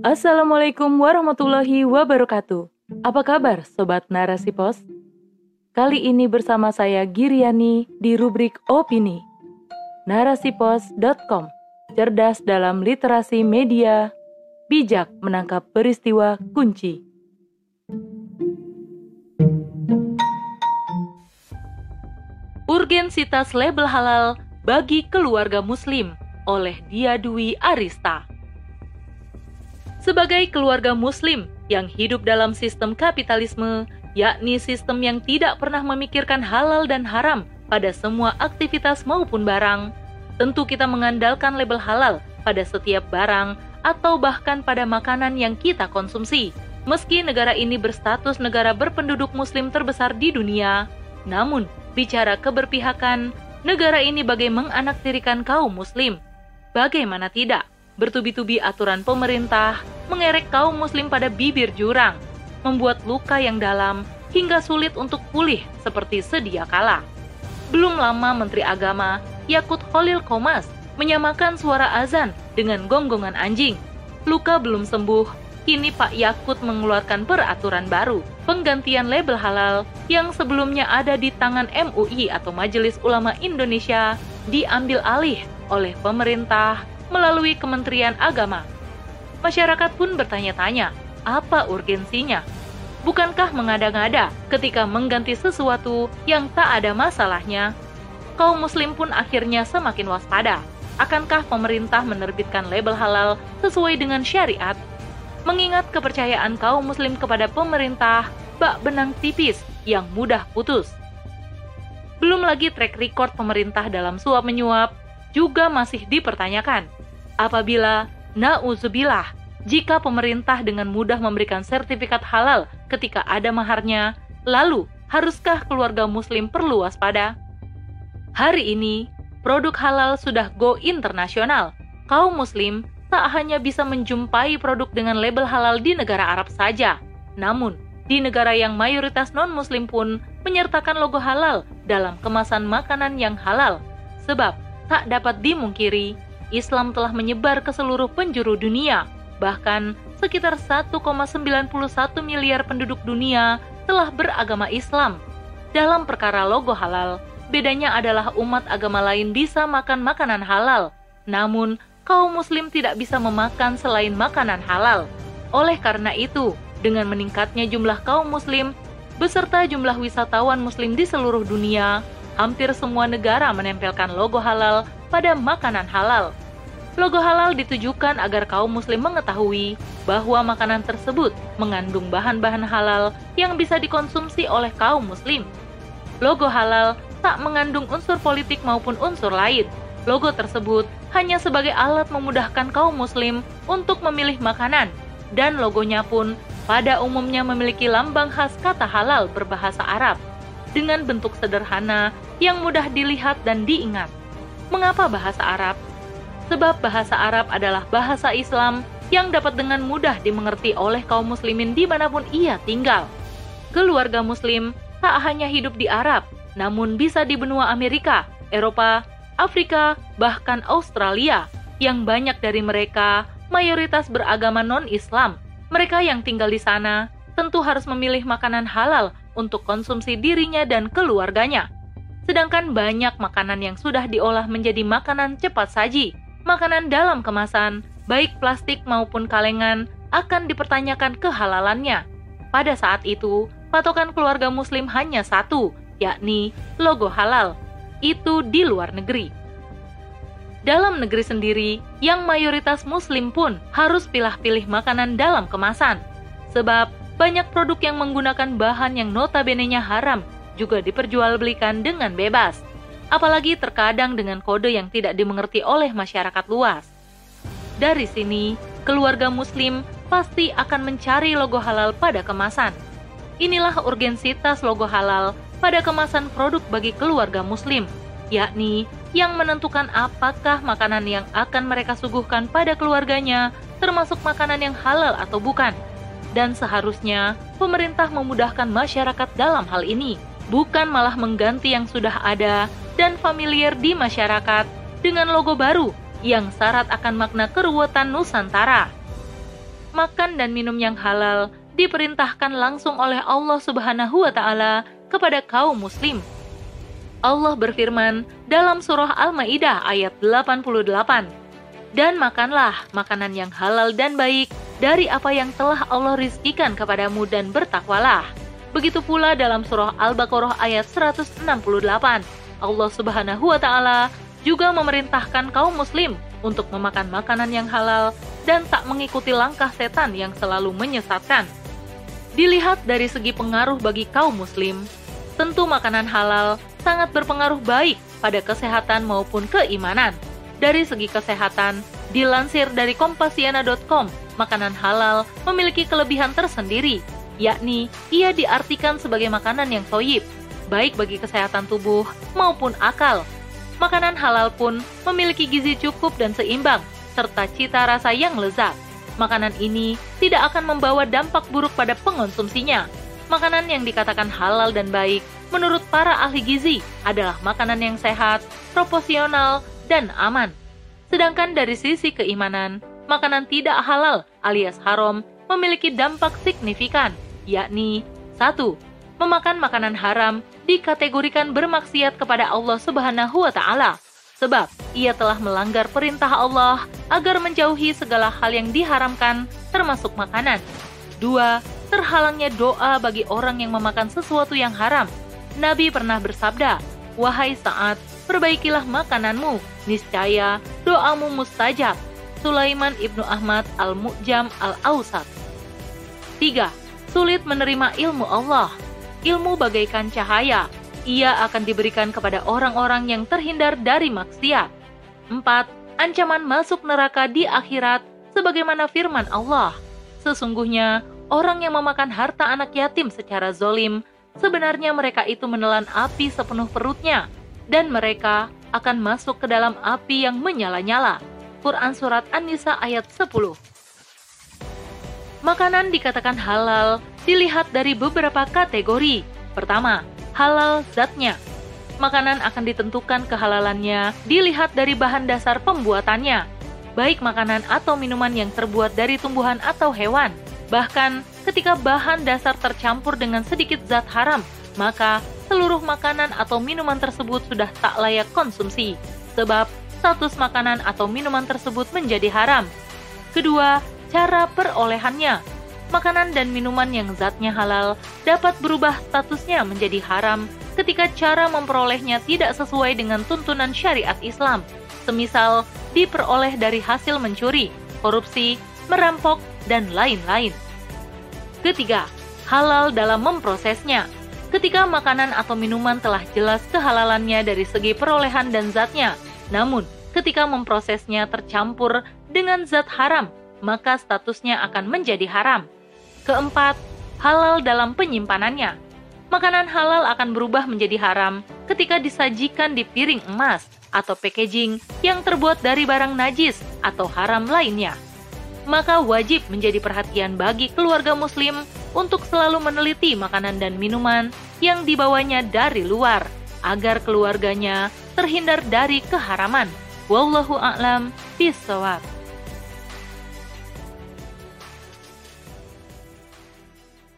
Assalamualaikum warahmatullahi wabarakatuh. Apa kabar Sobat Narasi Pos? Kali ini bersama saya Giriani di rubrik Opini. Narasipos.com Cerdas dalam literasi media, bijak menangkap peristiwa kunci. Urgensitas label halal bagi keluarga muslim oleh Dia Dwi Arista. Sebagai keluarga muslim yang hidup dalam sistem kapitalisme, yakni sistem yang tidak pernah memikirkan halal dan haram pada semua aktivitas maupun barang, tentu kita mengandalkan label halal pada setiap barang atau bahkan pada makanan yang kita konsumsi. Meski negara ini berstatus negara berpenduduk muslim terbesar di dunia, namun bicara keberpihakan, negara ini bagai menganaktirikan kaum muslim. Bagaimana tidak? Bertubi-tubi aturan pemerintah mengerek kaum muslim pada bibir jurang, membuat luka yang dalam hingga sulit untuk pulih seperti sedia kala. Belum lama Menteri Agama Yakut Holil Komas menyamakan suara azan dengan gonggongan anjing. Luka belum sembuh, kini Pak Yakut mengeluarkan peraturan baru, penggantian label halal yang sebelumnya ada di tangan MUI atau Majelis Ulama Indonesia diambil alih oleh pemerintah melalui Kementerian Agama. Masyarakat pun bertanya-tanya, apa urgensinya? Bukankah mengada-ngada ketika mengganti sesuatu yang tak ada masalahnya? Kaum muslim pun akhirnya semakin waspada. Akankah pemerintah menerbitkan label halal sesuai dengan syariat? Mengingat kepercayaan kaum muslim kepada pemerintah, bak benang tipis yang mudah putus. Belum lagi track record pemerintah dalam suap menyuap juga masih dipertanyakan apabila nauzubillah jika pemerintah dengan mudah memberikan sertifikat halal ketika ada maharnya, lalu haruskah keluarga muslim perlu waspada? Hari ini, produk halal sudah go internasional. Kaum muslim tak hanya bisa menjumpai produk dengan label halal di negara Arab saja, namun di negara yang mayoritas non-muslim pun menyertakan logo halal dalam kemasan makanan yang halal. Sebab tak dapat dimungkiri, Islam telah menyebar ke seluruh penjuru dunia. Bahkan sekitar 1,91 miliar penduduk dunia telah beragama Islam. Dalam perkara logo halal, bedanya adalah umat agama lain bisa makan makanan halal, namun kaum muslim tidak bisa memakan selain makanan halal. Oleh karena itu, dengan meningkatnya jumlah kaum muslim beserta jumlah wisatawan muslim di seluruh dunia, hampir semua negara menempelkan logo halal pada makanan halal. Logo halal ditujukan agar kaum muslim mengetahui bahwa makanan tersebut mengandung bahan-bahan halal yang bisa dikonsumsi oleh kaum muslim. Logo halal tak mengandung unsur politik maupun unsur lain. Logo tersebut hanya sebagai alat memudahkan kaum muslim untuk memilih makanan dan logonya pun pada umumnya memiliki lambang khas kata halal berbahasa Arab dengan bentuk sederhana yang mudah dilihat dan diingat. Mengapa bahasa Arab? Sebab bahasa Arab adalah bahasa Islam yang dapat dengan mudah dimengerti oleh kaum muslimin di mana pun ia tinggal. Keluarga muslim tak hanya hidup di Arab, namun bisa di benua Amerika, Eropa, Afrika, bahkan Australia, yang banyak dari mereka mayoritas beragama non-Islam. Mereka yang tinggal di sana tentu harus memilih makanan halal untuk konsumsi dirinya dan keluarganya. Sedangkan banyak makanan yang sudah diolah menjadi makanan cepat saji, makanan dalam kemasan, baik plastik maupun kalengan, akan dipertanyakan kehalalannya. Pada saat itu, patokan keluarga muslim hanya satu, yakni logo halal. Itu di luar negeri. Dalam negeri sendiri, yang mayoritas muslim pun harus pilih-pilih makanan dalam kemasan. Sebab banyak produk yang menggunakan bahan yang notabene-nya haram juga diperjualbelikan dengan bebas. Apalagi terkadang dengan kode yang tidak dimengerti oleh masyarakat luas. Dari sini, keluarga muslim pasti akan mencari logo halal pada kemasan. Inilah urgensitas logo halal pada kemasan produk bagi keluarga muslim, yakni yang menentukan apakah makanan yang akan mereka suguhkan pada keluarganya termasuk makanan yang halal atau bukan dan seharusnya pemerintah memudahkan masyarakat dalam hal ini, bukan malah mengganti yang sudah ada dan familiar di masyarakat dengan logo baru yang syarat akan makna keruwetan Nusantara. makan dan minum yang halal diperintahkan langsung oleh Allah Subhanahu wa taala kepada kaum muslim. Allah berfirman dalam surah Al-Maidah ayat 88, "Dan makanlah makanan yang halal dan baik dari apa yang telah Allah rizkikan kepadamu dan bertakwalah." Begitu pula dalam surah Al-Baqarah ayat 168, Allah Subhanahu wa taala juga memerintahkan kaum muslim untuk memakan makanan yang halal dan tak mengikuti langkah setan yang selalu menyesatkan. Dilihat dari segi pengaruh bagi kaum muslim, tentu makanan halal sangat berpengaruh baik pada kesehatan maupun keimanan. Dari segi kesehatan, dilansir dari kompasiana.com, makanan halal memiliki kelebihan tersendiri, yakni ia diartikan sebagai makanan yang toyib, baik bagi kesehatan tubuh maupun akal, Makanan halal pun memiliki gizi cukup dan seimbang, serta cita rasa yang lezat. Makanan ini tidak akan membawa dampak buruk pada pengonsumsinya. Makanan yang dikatakan halal dan baik menurut para ahli gizi adalah makanan yang sehat, proporsional, dan aman. Sedangkan dari sisi keimanan, makanan tidak halal alias haram memiliki dampak signifikan, yakni 1 memakan makanan haram dikategorikan bermaksiat kepada Allah Subhanahu wa taala sebab ia telah melanggar perintah Allah agar menjauhi segala hal yang diharamkan termasuk makanan. Dua, terhalangnya doa bagi orang yang memakan sesuatu yang haram. Nabi pernah bersabda, "Wahai saat, perbaikilah makananmu, niscaya doamu mustajab." Sulaiman Ibnu Ahmad Al-Mu'jam Al-Ausat. 3. Sulit menerima ilmu Allah ilmu bagaikan cahaya. Ia akan diberikan kepada orang-orang yang terhindar dari maksiat. 4. Ancaman masuk neraka di akhirat sebagaimana firman Allah. Sesungguhnya, orang yang memakan harta anak yatim secara zolim, sebenarnya mereka itu menelan api sepenuh perutnya, dan mereka akan masuk ke dalam api yang menyala-nyala. Quran Surat An-Nisa ayat 10 Makanan dikatakan halal dilihat dari beberapa kategori. Pertama, halal zatnya. Makanan akan ditentukan kehalalannya dilihat dari bahan dasar pembuatannya, baik makanan atau minuman yang terbuat dari tumbuhan atau hewan. Bahkan, ketika bahan dasar tercampur dengan sedikit zat haram, maka seluruh makanan atau minuman tersebut sudah tak layak konsumsi, sebab status makanan atau minuman tersebut menjadi haram. Kedua, cara perolehannya makanan dan minuman yang zatnya halal dapat berubah statusnya menjadi haram ketika cara memperolehnya tidak sesuai dengan tuntunan syariat Islam, semisal diperoleh dari hasil mencuri, korupsi, merampok, dan lain-lain. Ketiga, halal dalam memprosesnya. Ketika makanan atau minuman telah jelas kehalalannya dari segi perolehan dan zatnya, namun ketika memprosesnya tercampur dengan zat haram, maka statusnya akan menjadi haram. Keempat, halal dalam penyimpanannya. Makanan halal akan berubah menjadi haram ketika disajikan di piring emas atau packaging yang terbuat dari barang najis atau haram lainnya. Maka wajib menjadi perhatian bagi keluarga muslim untuk selalu meneliti makanan dan minuman yang dibawanya dari luar agar keluarganya terhindar dari keharaman. Wallahu a'lam bishawab.